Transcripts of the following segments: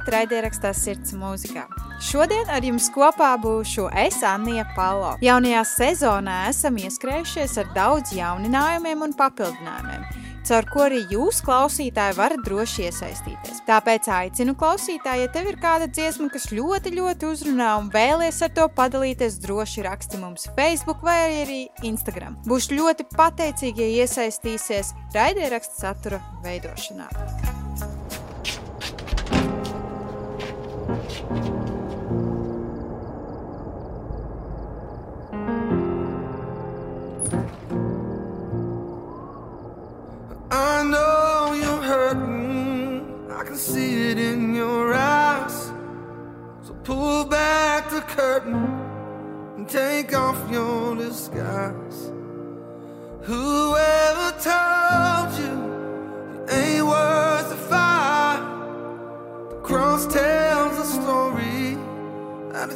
Sveicināti raidierakstā Sirds mūzikā. Šodien ar jums kopā būšu es, Anija Palo. Jaunajā sezonā esam ieskrējušies ar daudz jauninājumiem un papildinājumiem, caur ko arī jūs, klausītāji, varat droši iesaistīties. Tāpēc aicinu klausītāji, ja tev ir kāda dziesma, kas ļoti, ļoti uzrunā un vēlies ar to padalīties, droši raksti mums Facebook vai arī Instagram. Būšu ļoti pateicīgi, ja iesaistīsies raidieraksta satura veidošanā. I know you're hurting. I can see it in your eyes. So pull back the curtain and take off your disguise. Whoever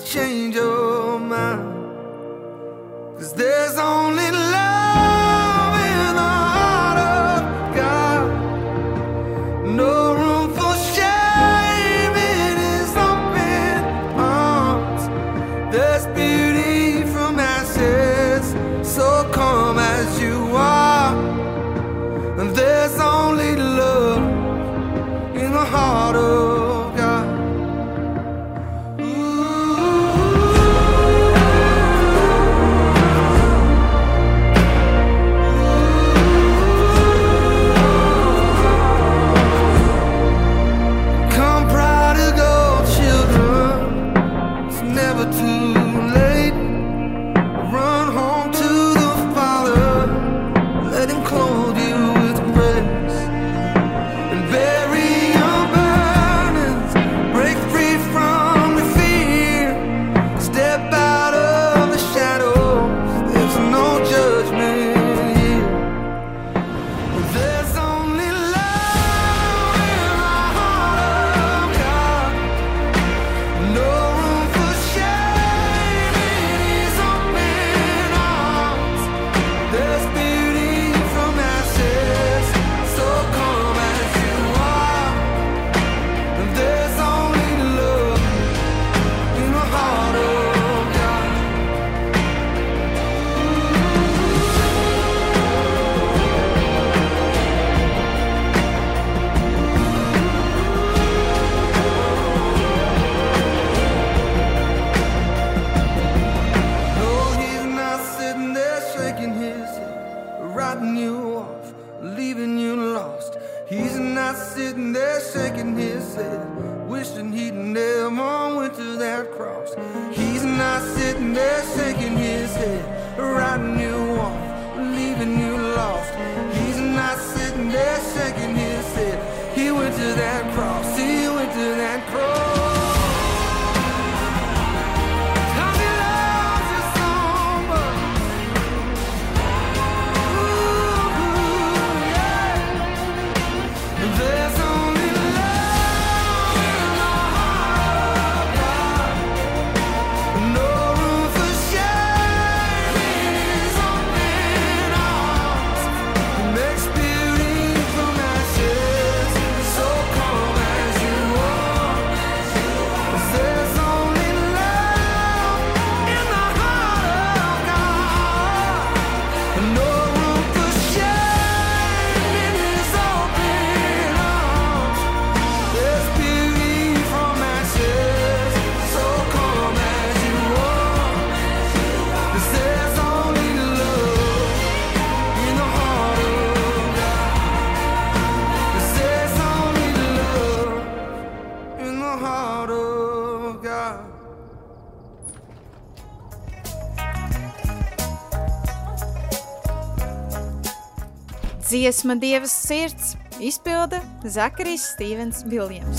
change your mind. Cause there's only Dziesma Dievas sirds izpilda Zakarijs Stevens Viljams.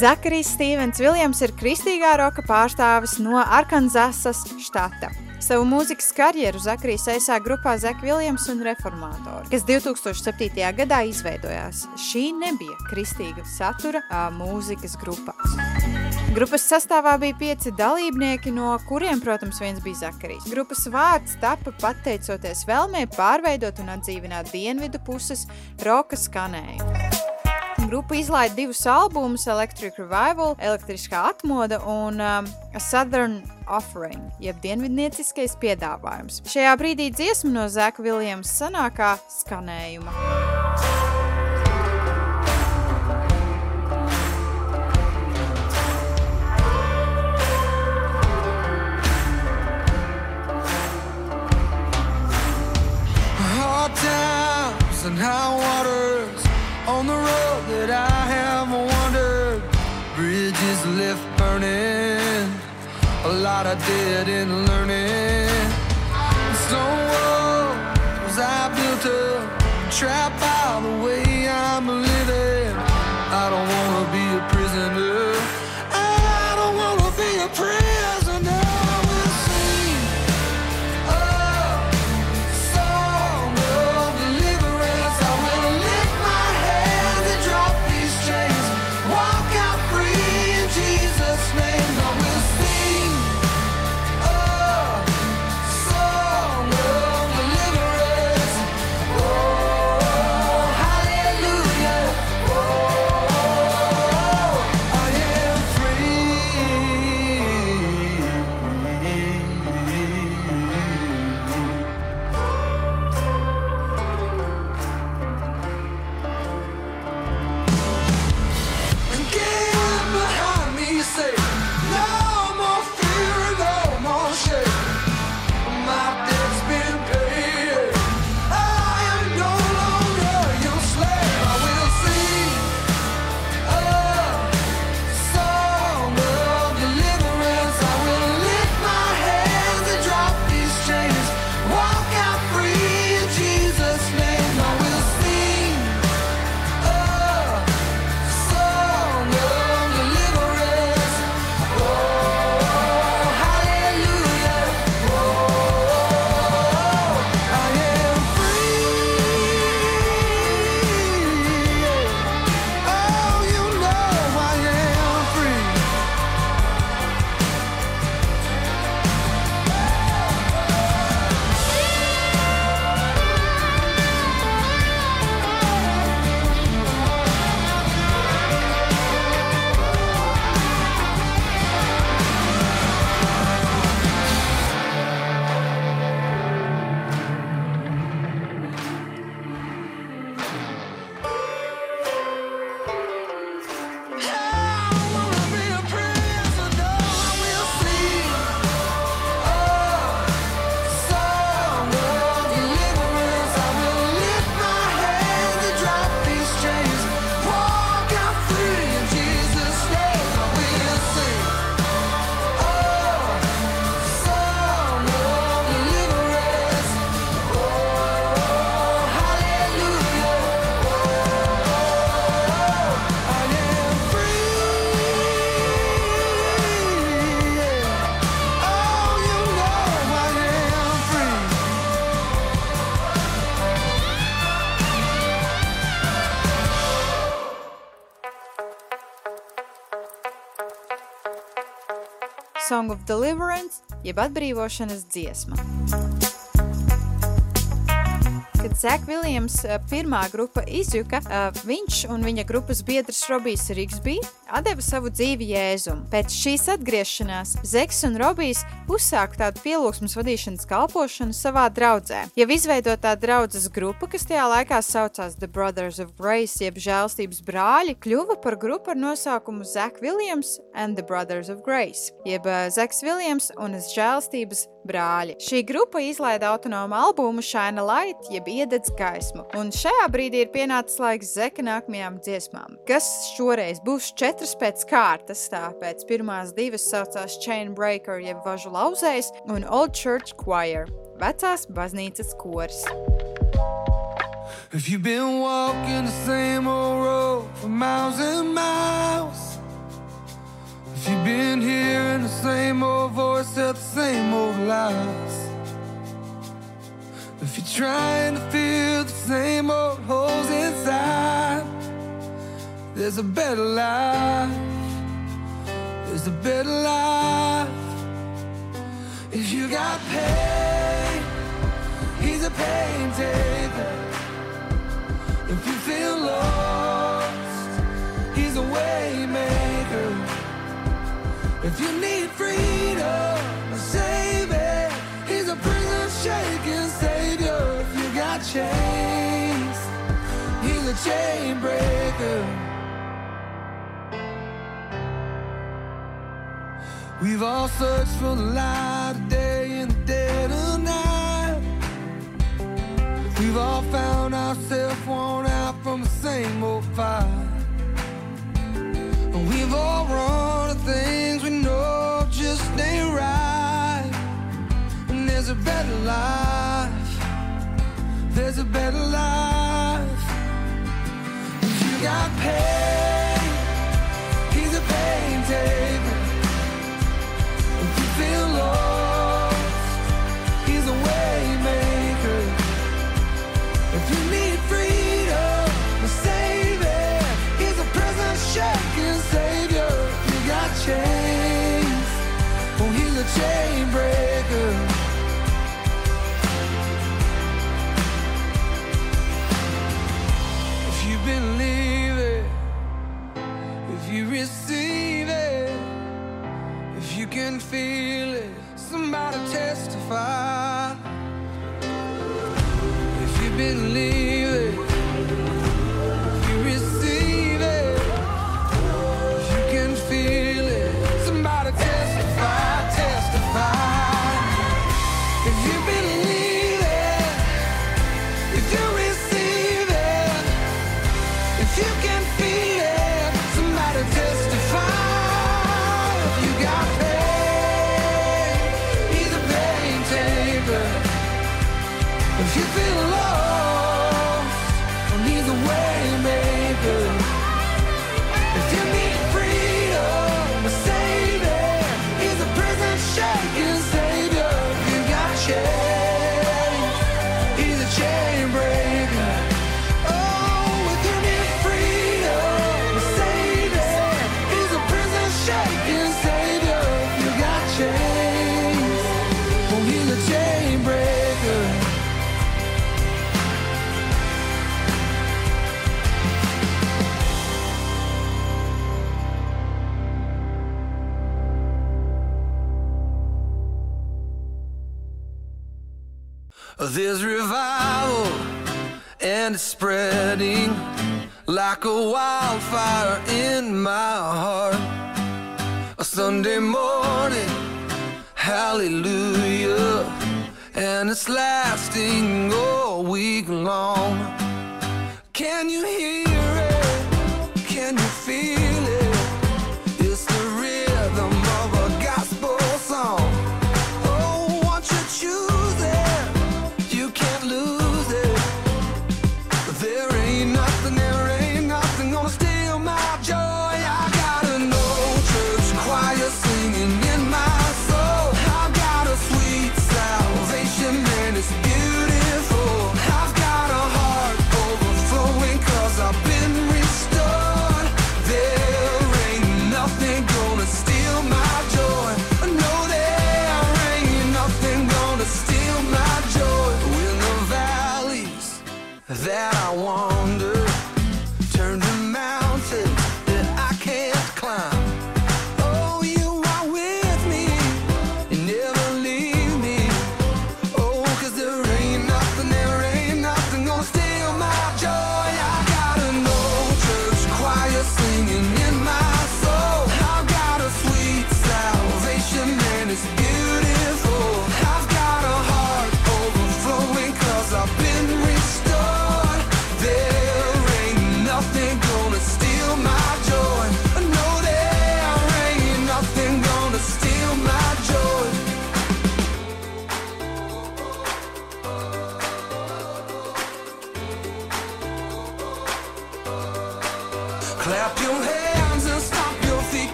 Zakarijs Stevens Viljams ir kristīgā roka pārstāvis no Arkansasas štata. Savu mūzikas karjeru Zakarijs aizsāka grupā Zek Viljams un Reformātori, kas 2007. gadā izveidojās. Šī nebija kristīga satura mūzikas grupa. Grupas sastāvā bija pieci dalībnieki, no kuriem, protams, viens bija Zakarijs. Grupas vārds tapa pateicoties vēlmē pārveidot un atdzīvināt dienvidu puses roka skanējumu. Grupa izlaida divus albumus, Electric Revival, Elektriskā atmoda un um, Southern Offering, jeb dienvidnieciskais piedāvājums. Šajā brīdī dziesma no Zeka Viljams sanākā skanējuma. Burning, a lot I did in learning. Stone walls I built up, trapped by Deliverance, jeb atbrīvošanas dziesma. Kad Zek Viljams eh, pirmā grupa izjuka, eh, viņš un viņa grupas biedrs Robijs Rigsby atdeva savu dzīvi Jēzum. Pēc šīs atgriešanās Zeks un Robijs uzsāka tādu pielūgsmas vadīšanas kalpošanu savā draudzē. Jau izveidotā draudzes grupa, kas tajā laikā saucās The Brothers of Grace, jeb žēlstības brāļi, kļuva par grupu ar nosaukumu Zek Viljams and the Brothers of Grace, jeb eh, Zeks Viljams un žēlstības brāļi. Šī grupa izlaida autonomu albumu Shine Light, jeb iededz gaismu, un šajā brīdī ir pienācis laiks Zeka nākamajām dziesmām, kas šoreiz būs četras pēc kārtas, tāpēc pirmās divas saucās Chain Breaker, jeb važu lauzējs, un Old Church Choir, vecās baznīcas kors. If you've been walking the same old road for miles and miles, if you've been hearing the same old voice tell the same old lies, if you're trying to fill the same old holes inside, there's a better life. There's a better life. If you got pain, he's a pain taker. If you feel lost, he's a way maker. If you need freedom, a savior, he's a prison shaking savior. If you got chains, he's a chain breaker. We've all searched for the light of day in the dead of night. We've all found ourselves worn out from the same old fight. And we've all run to things we know just ain't right. And there's a better life. There's a better life. It's spreading like a wildfire in my heart. A Sunday morning, hallelujah, and it's lasting all week long. Can you hear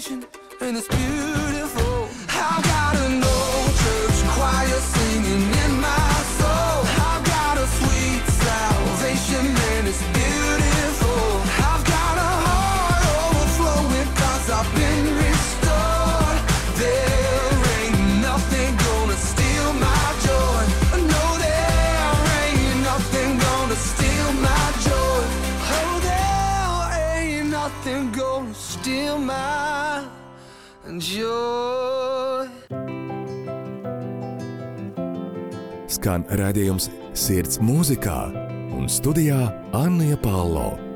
situation, and it's beautiful. I gotta know. skan redzējums Sirds mūzikā un studijā Anna Palo.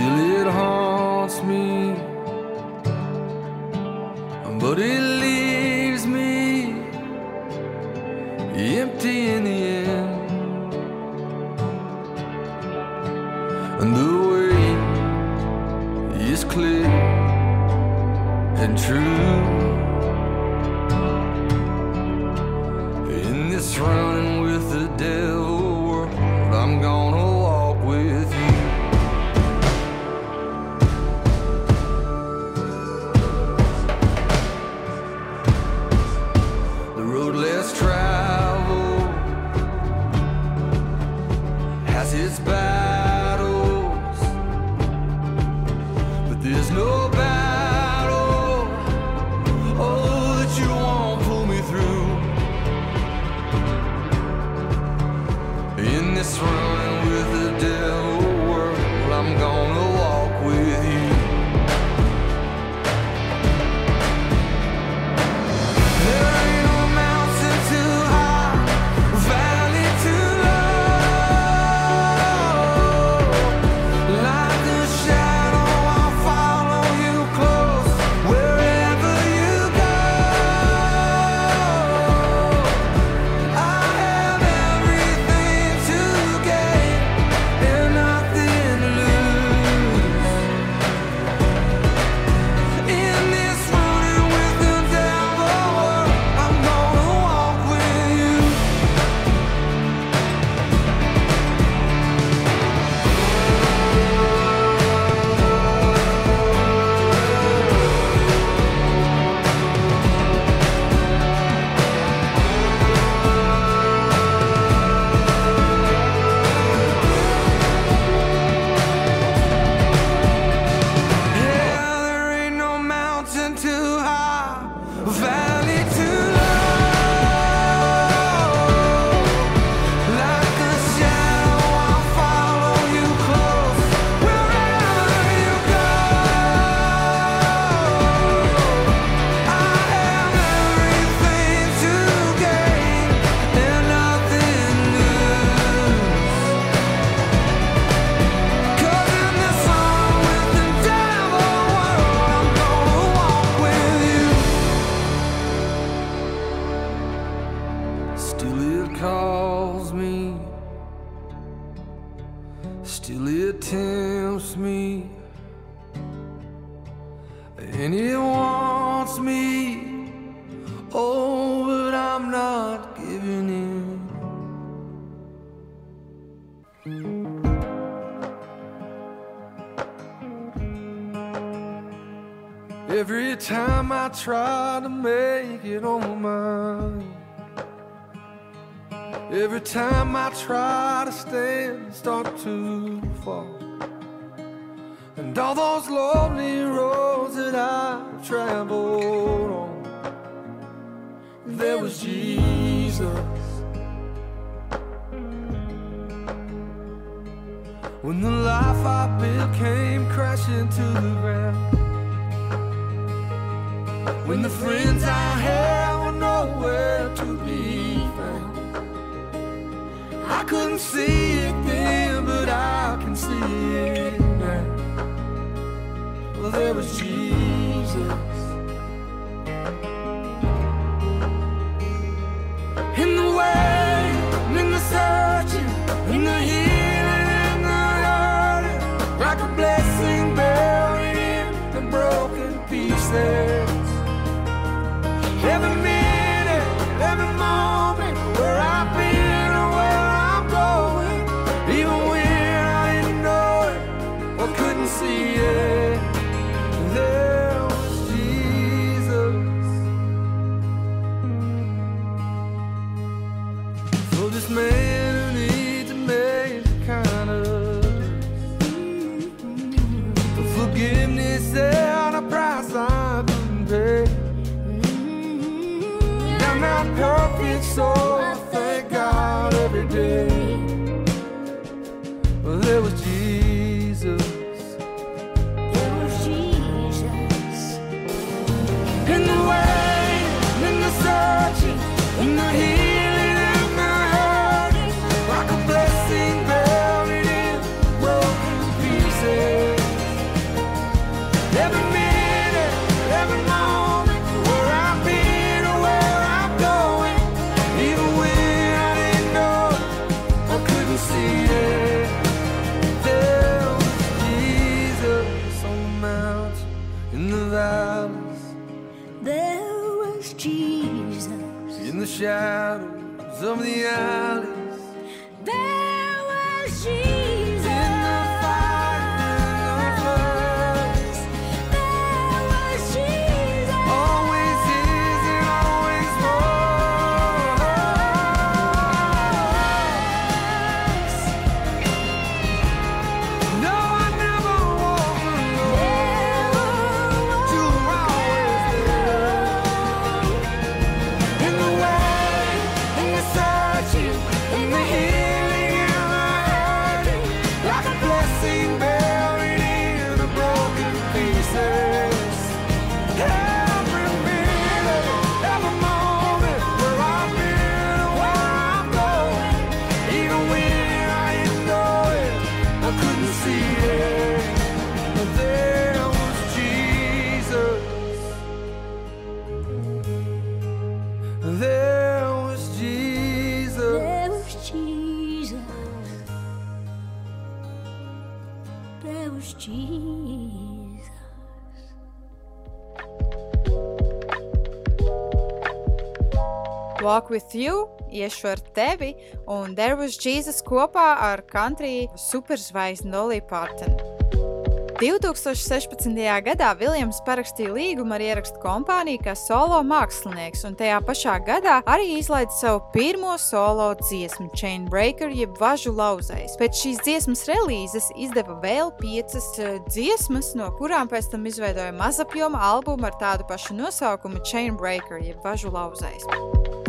still it haunts me. But it wants me. Oh, but I'm not giving in. Every time I try to make it on mine. Every time I try to stand, start to fall. And all those lonely roads that I've traveled on, there was Jesus. When the life I built came crashing to the ground. When the friends I had were nowhere to be found. I couldn't see it then, but I can see it. Well, there was Jesus. In the way, Walk with you, iešu ar tevi, un There was Jesus kopā ar country superzvaigzni Dolly Parton. 2016. gadā Viljams parakstīja līgumu ar ierakstu kompāniju kā solo mākslinieks, un tajā pašā gadā arī izlaida savu pirmo solo dziesmu, Chainbreaker, jeb važu lauzējs. Pēc šīs dziesmas relīzes izdeva vēl piecas eh, dziesmas, no kurām pēc tam izveidoja mazapjoma albumu ar tādu pašu nosaukumu Chainbreaker, jeb važu lauzējs.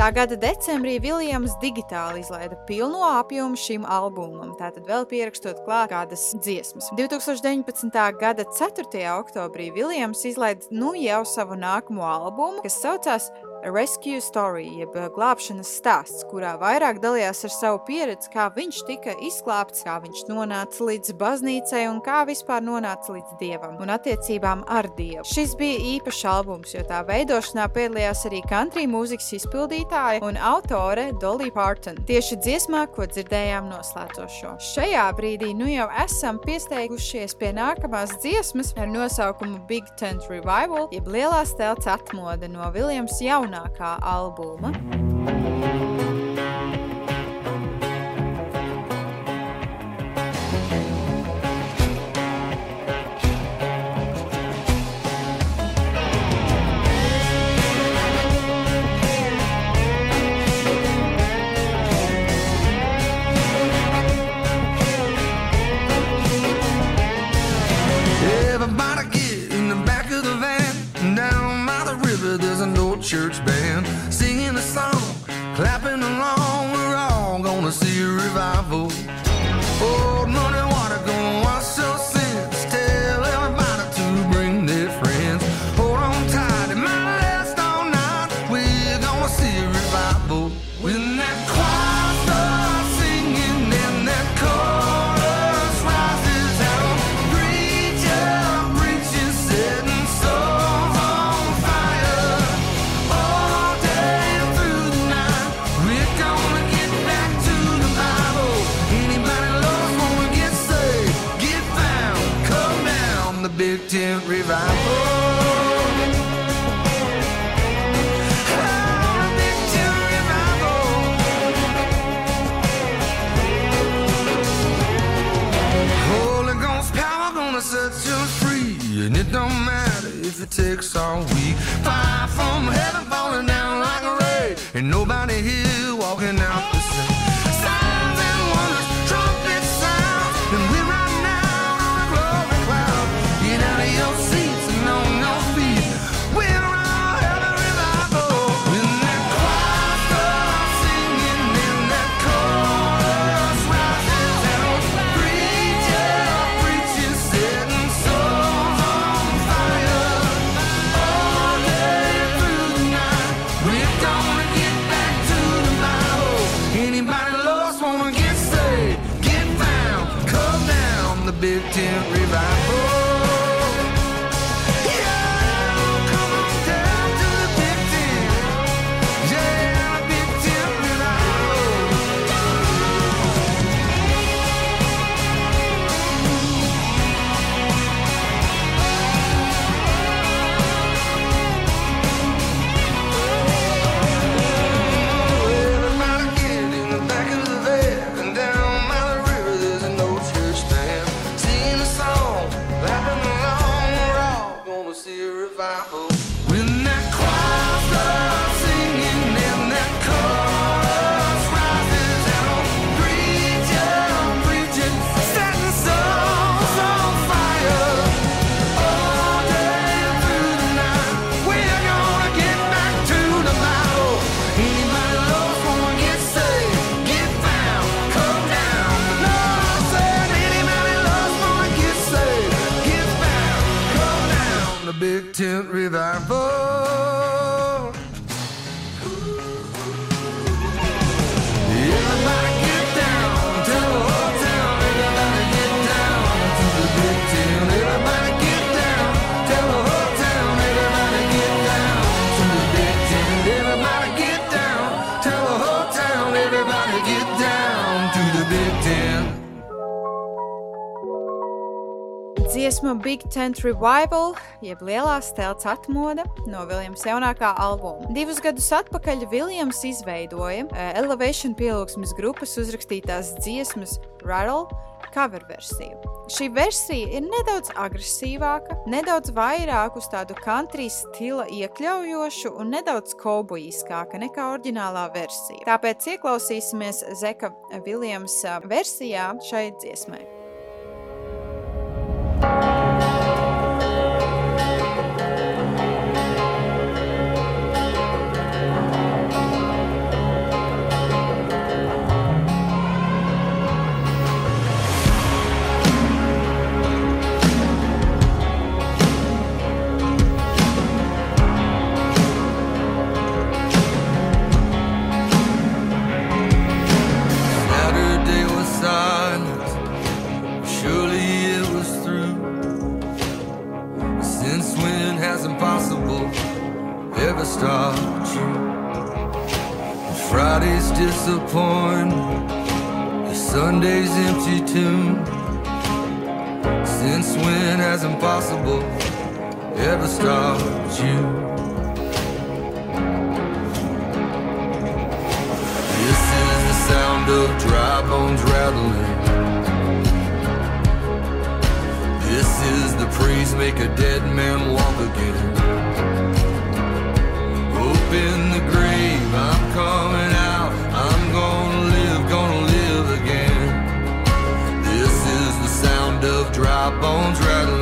Tā gada decembrī Viljams digitāli izlaida pilno apjomu šim albumam, tātad vēl pierakstot klāt kādas dziesmas. 2019. Gada 4. oktobrī Viljams izlaida nu jau savu nākamo albumu, kas saucās Rescue Story, jeb eh, glābšanas stāsts, kurā vairāk dalījās ar savu pieredzi, kā viņš tika izglābts, kā viņš nonāca līdz baznīcai un kā vispār nonāca līdz dievam un attiecībām ar dievu. Šis bija īpašs albums, jo tā veidošanā piedalījās arī country mūzikas izpildītāja un autore Dolly Parton. Tieši dziesmā, ko dzirdējām noslēdzošo. Šajā brīdī nu jau esam piesteigušies pie nākamās dziesmas ar nosaukumu Big Tent Revival, jeb Lielās telts atmoda no Viljams jaunākā albuma. church band singing a song, clapping along. We're all gonna see a revival. Didn't revive. Dziesma Big Tent Revival, jeb Lielā stelts atmoda no Viljams jaunākā albuma. Divus gadus atpakaļ Viljams izveidoja eh, Elevation pielūgsmes grupas uzrakstītās dziesmas Rattle cover versiju. Šī versija ir nedaudz agresīvāka, nedaudz vairāk uz tādu country stila iekļaujošu un nedaudz kaubojiskāka nekā oriģinālā versija. Tāpēc ieklausīsimies Zeka Viljams eh, versijā šai dziesmai. thank you And Friday's disappointment, and Sunday's empty tomb. Since when has impossible ever stopped you? This is the sound of dry bones rattling. This is the praise make a dead man walk again in the grave. I'm coming out. I'm gonna live, gonna live again. This is the sound of dry bones rattling.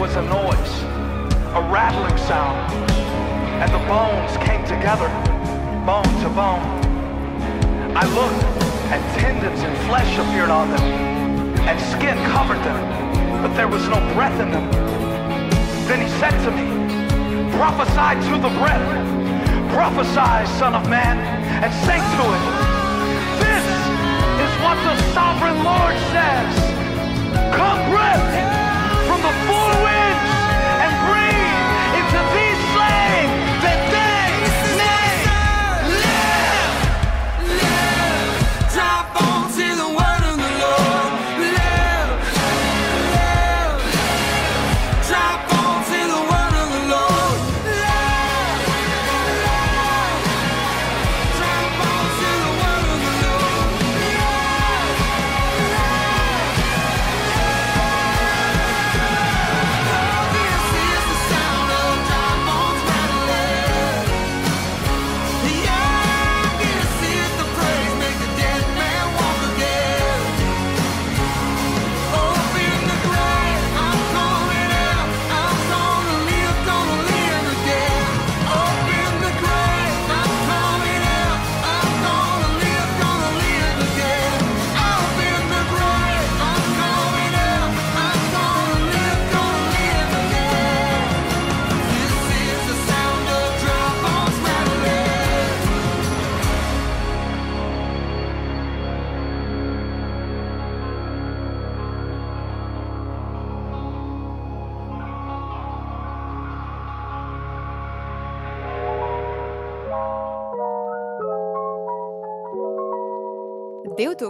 Was a noise, a rattling sound, and the bones came together, bone to bone. I looked, and tendons and flesh appeared on them, and skin covered them, but there was no breath in them. Then he said to me, Prophesy to the breath, prophesy, Son of Man, and say to it, This is what the sovereign Lord says. Come breath lives and breathe into this.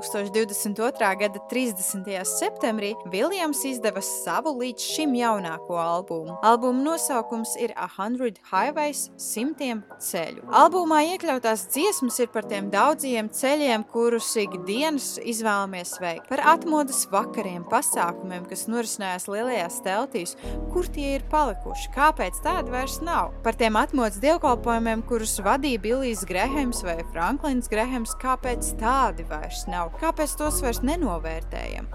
2022. gada 30. septembrī Viljams izdeva savu līdz šim jaunāko albumu. Albuma nosaukums ir A Hundred Highways - simtiem ceļu. Albumā iekļautās dziesmas ir par tiem daudziem ceļiem, kurus ikdienas izvēlamies veikt, par atmodas vakariem, pasākumiem, kas norisinājās lielajās teltīs, kur tie ir palikuši, kāpēc tādi vairs nav, par tiem atmodas dievkalpojumiem, kurus vadīja Bilijs Grehams vai Franklins Grehams, kāpēc tādi vairs nav, kāpēc tos vairs nenovērtējam.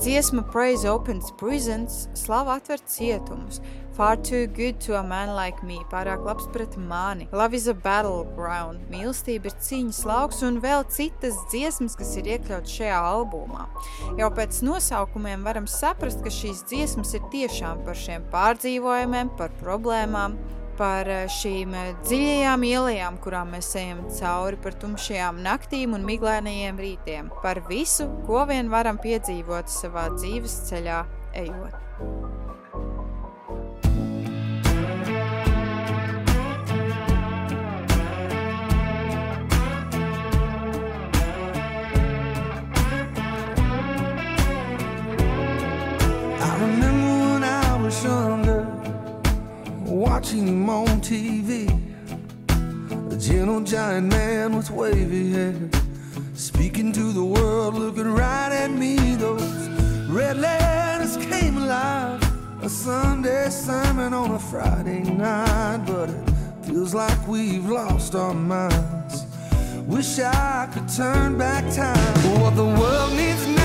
Dziesma Praise Opens Prisons, slava atver cietumus. Far too good to a man like me, pārāk labs pret mani. Love is a battleground, mīlestība ir cīņas lauks un vēl citas dziesmas, kas ir iekļautas šajā albumā. Jau pēc nosaukumiem varam saprast, ka šīs dziesmas ir tiešām par šiem pārdzīvojumiem, par problēmām, par eh, šīm eh, dziļajām ielām, kurām mēs ejam cauri, par tumšajām naktīm un miglainajiem rītiem, par visu, ko vien varam piedzīvot savā dzīves ceļā ejot. Watching him on TV. A gentle giant man with wavy hair, speaking to the world, looking right at me. Those red letters came alive. A Sunday sermon on a Friday night, but it feels like we've lost our minds. Wish I could turn back time. What the world needs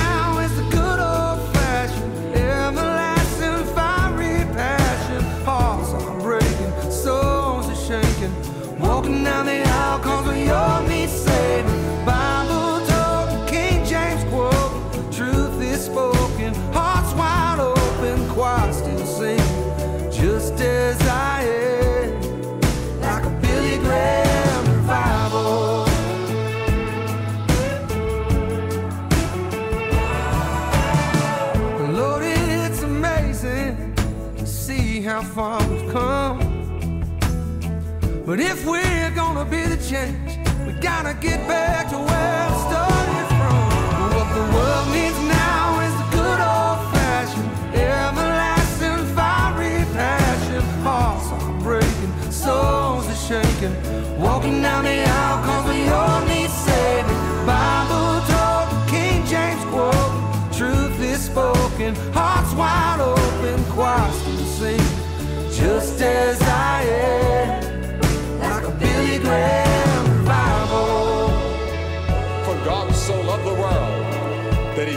change, we gotta get back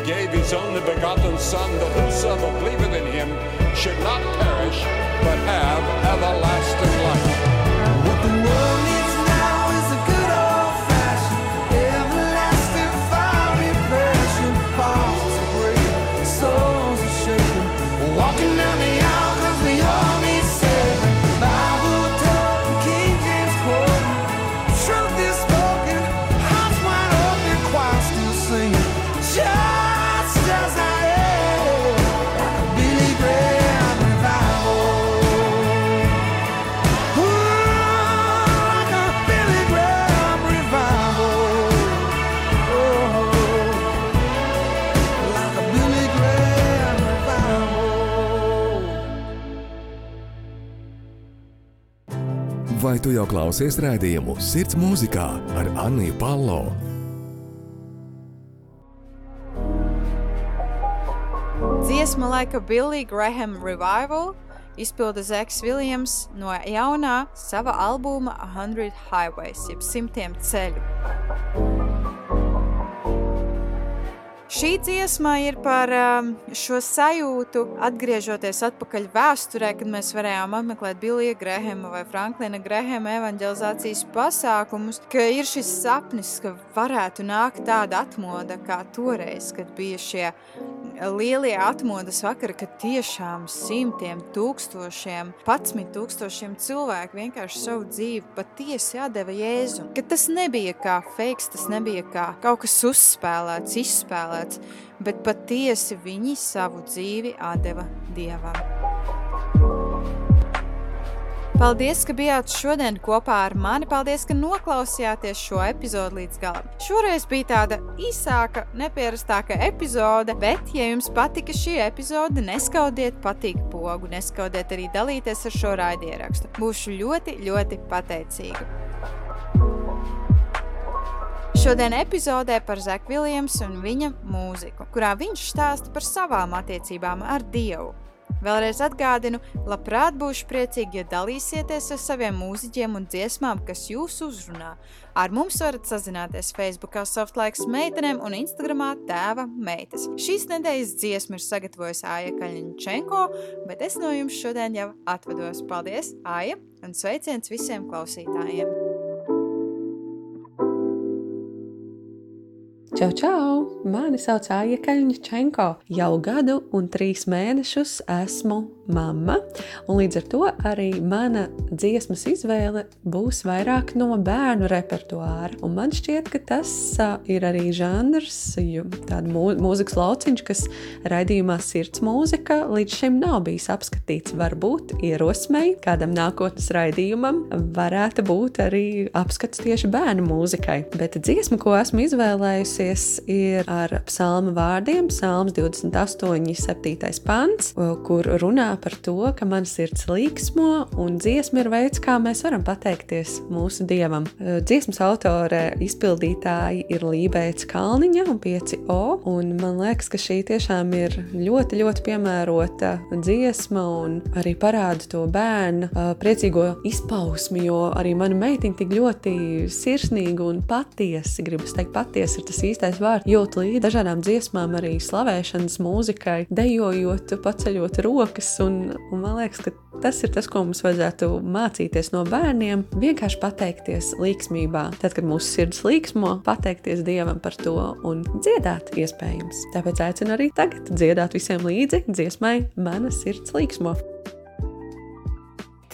gave his only begotten Son, that whosoever believeth in him should not perish, but have everlasting life. Klausies rādījumu Sirds mūzikā ar Anniju Palo? Dziesma laika Billy Graham Revival izpilda Zeks Viljams no jaunā sava albuma 100 Highways, jeb simtiem ceļu. Šī dziesma ir par um, šo sajūtu, atgriežoties atpakaļ vēsturē, kad mēs varējām apmeklēt Billija Grahama vai Franklina Grahama evanģelizācijas pasākumus, ka ir šis sapnis, ka varētu nākt tāda atmoda kā toreiz, kad bija šie lielie atmodas vakari, kad tiešām simtiem tūkstošiem, patsmit tūkstošiem cilvēku vienkārši savu dzīvi patiesi atdeva Jēzu. Ka tas nebija kā feiks, tas nebija kā kaut kas uzspēlēts, izspēlēts, bet patiesi viņi savu dzīvi atdeva Dievam. Paldies, ka bijāt šodien kopā ar mani. Paldies, ka noklausījāties šo epizodi līdz galam. Šoreiz bija tāda īsāka, neparastāka epizode, bet, ja jums patika šī epizode, neskaudiet patīk pogu, neskaudiet arī dalīties ar šo raidierakstu. Būšu ļoti, ļoti pateicīga. Šodien epizodē par Zeku Viljams un viņa mūziku, kurā viņš stāsta par savām attiecībām ar Dievu. Vēlreiz atgādinu, labprāt būšu priecīgi, ja dalīsieties ar saviem mūziķiem un dziesmām, kas jūs uzrunā. Ar mums varat sazināties Facebook, Softlaiks meitenēm un Instagramā tēva meitas. Šīs nedēļas dziesmu ir sagatavojusi Aija Kaļņčenko, bet es no jums šodien jau atvados. Paldies, Aija, un sveiciens visiem klausītājiem! Čau, čau! Mani sauc Aija Kaļņčenko. Jau gadu un trīs mēnešus esmu mamma, un līdz ar to arī mana dziesmas izvēle būs vairāk no bērnu repertuāra. Un man šķiet, ka tas ir arī žanrs, mū mūzikas lauciņš, kas raidījumā sirds mūzika līdz šim nav bijis apskatīts. Varbūt ierosmei kādam nākotnes raidījumam varētu būt arī apskats tieši bērnu mūzikai. Bet dziesma, ko esmu izvēlējusies, ir ar psalma vārdiem, psalms 28, 7. pants, kur runā par to, ka man sirds līksmo, un dziesma ir veids, kā mēs varam pateikties mūsu dievam. Dziesmas autore izpildītāji ir Lībēts Kalniņa un 5O, un man liekas, ka šī tiešām ir ļoti, ļoti piemērota dziesma un arī parāda to bērnu priecīgo izpausmi, jo arī mana meitiņa tik ļoti sirsnīga un patiesi, gribas teikt, patiesi ir tas īstais vārds, jūt līdzi dažādām dziesmām, arī slavēšanas mūzikai, dejojot, paceļot rokas, un, un man liekas, ka tas ir tas, ko mums vajadzētu mācīties no bērniem, vienkārši pateikties līksmībā. Tad, kad mūsu sirds līksmo, pateikties Dievam par to un dziedāt iespējams. Tāpēc aicinu arī tagad dziedāt visiem līdzi dziesmai Mana sirds līksmo.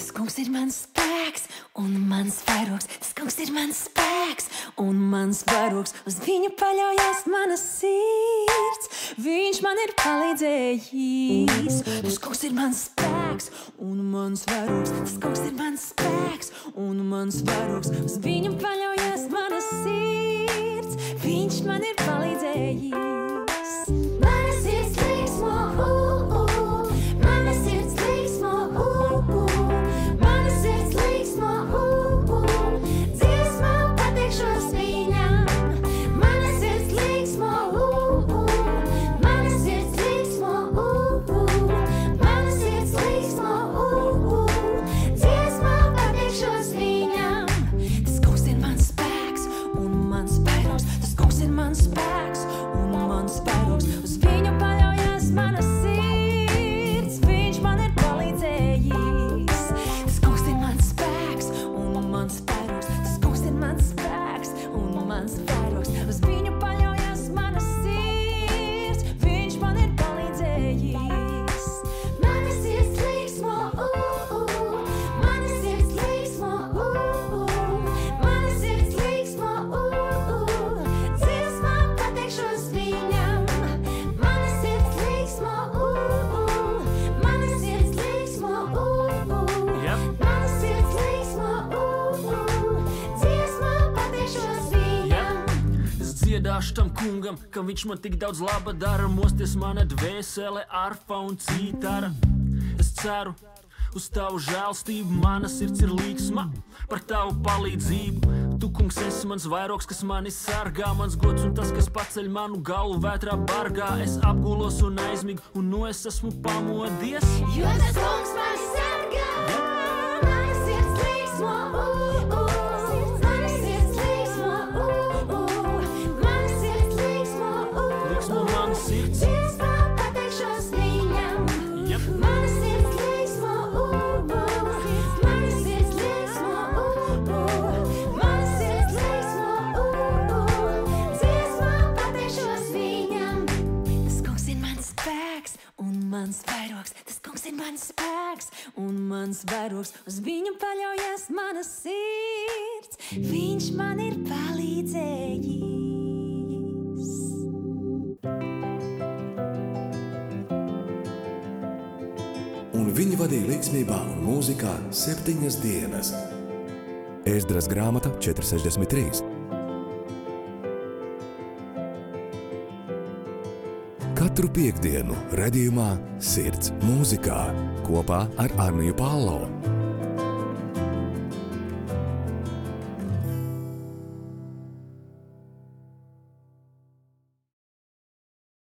Tas kungs ir mans spēks un mans vairogs. Tas kungs ir mans spēks un mans vairogs. Uz viņu paļaujas mana sirds. Viņš man ir palīdzējis. Tas kungs ir mans spēks un mans vairogs. Tas kungs ir mans spēks un mans vairogs. Uz viņu paļaujas ka viņš man tik daudz laba dara. Mosties mana dvēsele, arfa un cītara. Es ceru, uz tavu žēlstību, mana sirds ir līksma par tavu palīdzību. Tu, kungs, esi mans vairogs, kas mani sargā, mans gods un tas, kas paceļ manu galvu vētrā bargā. Es apgulos un aizmigu, un no es esmu pamodies. Jo tas kungs mani ir mans spēks un mans vairogs. Uz viņu paļaujas mana sirds. Viņš man ir palīdzējis. un viņi vadīja līdzsvarā un mūzikā septiņas dienas. Ēzdras grāmata 463. Katru piekdienu, redzējumā, sirds mūzikā kopā ar Arniju Pālau.